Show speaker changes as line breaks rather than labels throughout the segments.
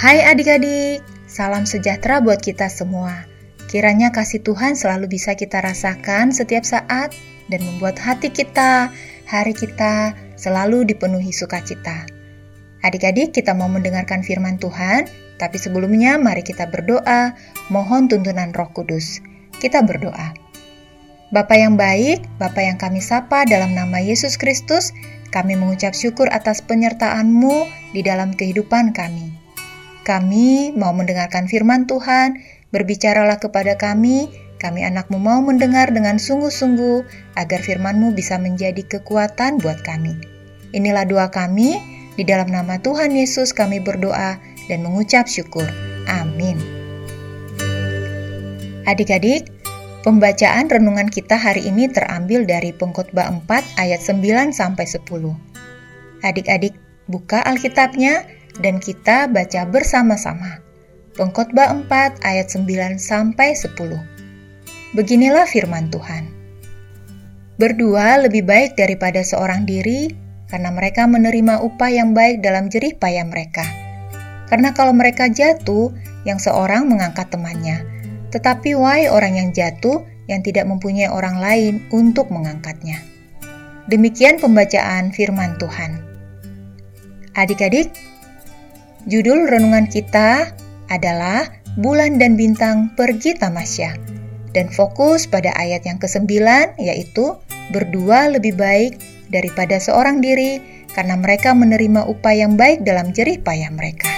Hai adik-adik, salam sejahtera buat kita semua. Kiranya kasih Tuhan selalu bisa kita rasakan setiap saat dan membuat hati kita, hari kita selalu dipenuhi sukacita. Adik-adik, kita mau mendengarkan firman Tuhan, tapi sebelumnya mari kita berdoa, mohon tuntunan Roh Kudus. Kita berdoa. Bapa yang baik, Bapa yang kami sapa dalam nama Yesus Kristus, kami mengucap syukur atas penyertaan-Mu di dalam kehidupan kami. Kami mau mendengarkan firman Tuhan, berbicaralah kepada kami, kami anakmu mau mendengar dengan sungguh-sungguh, agar firman-Mu bisa menjadi kekuatan buat kami. Inilah doa kami, di dalam nama Tuhan Yesus kami berdoa dan mengucap syukur. Amin. Adik-adik, Pembacaan renungan kita hari ini terambil dari Pengkhotbah 4 ayat 9 sampai 10. Adik-adik buka Alkitabnya dan kita baca bersama-sama. Pengkhotbah 4 ayat 9 sampai 10. Beginilah firman Tuhan. Berdua lebih baik daripada seorang diri karena mereka menerima upah yang baik dalam jerih payah mereka. Karena kalau mereka jatuh, yang seorang mengangkat temannya, tetapi why orang yang jatuh yang tidak mempunyai orang lain untuk mengangkatnya. Demikian pembacaan firman Tuhan. Adik-adik, judul renungan kita adalah Bulan dan Bintang Pergi Tamasya dan fokus pada ayat yang ke-9 yaitu berdua lebih baik daripada seorang diri karena mereka menerima upah yang baik dalam jerih payah mereka.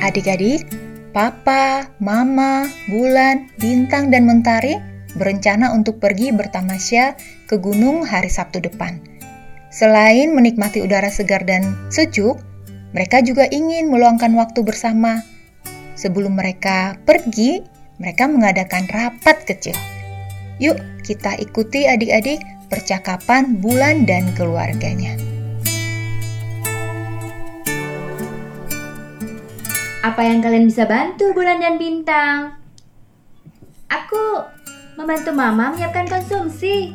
Adik-adik, Papa, Mama, Bulan, Bintang, dan Mentari berencana untuk pergi bertamasya ke gunung hari Sabtu depan. Selain menikmati udara segar dan sejuk, mereka juga ingin meluangkan waktu bersama. Sebelum mereka pergi, mereka mengadakan rapat kecil. Yuk, kita ikuti adik-adik percakapan Bulan dan keluarganya.
Apa yang kalian bisa bantu bulan dan bintang? Aku membantu mama menyiapkan konsumsi.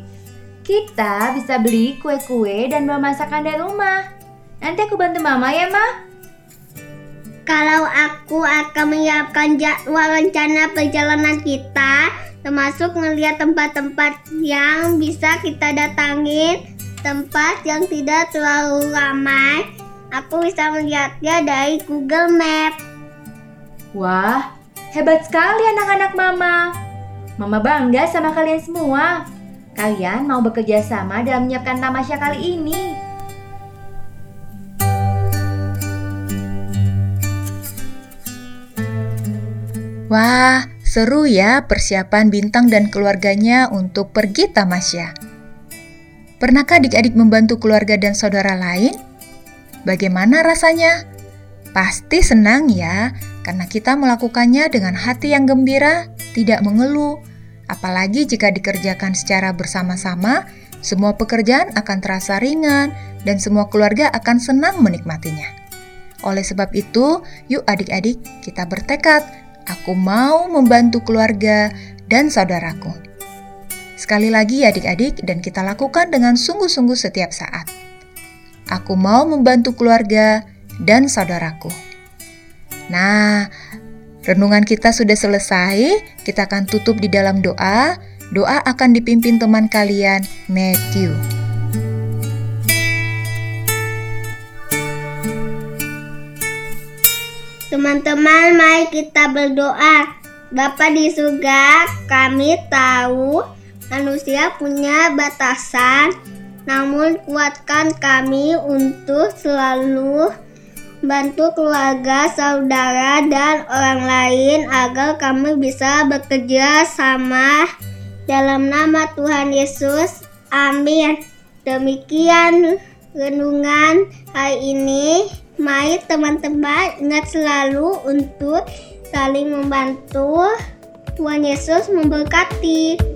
Kita bisa beli kue-kue dan bawa masakan dari rumah. Nanti aku bantu mama ya, Ma.
Kalau aku akan menyiapkan jadwal rencana perjalanan kita, termasuk melihat tempat-tempat yang bisa kita datangin, tempat yang tidak terlalu ramai. Aku bisa melihatnya dari Google Maps.
Wah, hebat sekali anak-anak mama. Mama bangga sama kalian semua. Kalian mau bekerja sama dalam menyiapkan tamasya kali ini.
Wah, seru ya persiapan Bintang dan keluarganya untuk pergi tamasya. Pernahkah adik-adik membantu keluarga dan saudara lain? Bagaimana rasanya? Pasti senang ya, karena kita melakukannya dengan hati yang gembira, tidak mengeluh. Apalagi jika dikerjakan secara bersama-sama, semua pekerjaan akan terasa ringan dan semua keluarga akan senang menikmatinya. Oleh sebab itu, yuk adik-adik kita bertekad, aku mau membantu keluarga dan saudaraku. Sekali lagi adik-adik dan kita lakukan dengan sungguh-sungguh setiap saat. Aku mau membantu keluarga dan saudaraku. Nah, renungan kita sudah selesai. Kita akan tutup di dalam doa. Doa akan dipimpin teman kalian, Matthew.
Teman-teman, mari kita berdoa. Bapa di surga, kami tahu manusia punya batasan, namun kuatkan kami untuk selalu bantu keluarga, saudara, dan orang lain agar kami bisa bekerja sama dalam nama Tuhan Yesus. Amin. Demikian renungan hari ini. Mari teman-teman ingat selalu untuk saling membantu. Tuhan Yesus memberkati.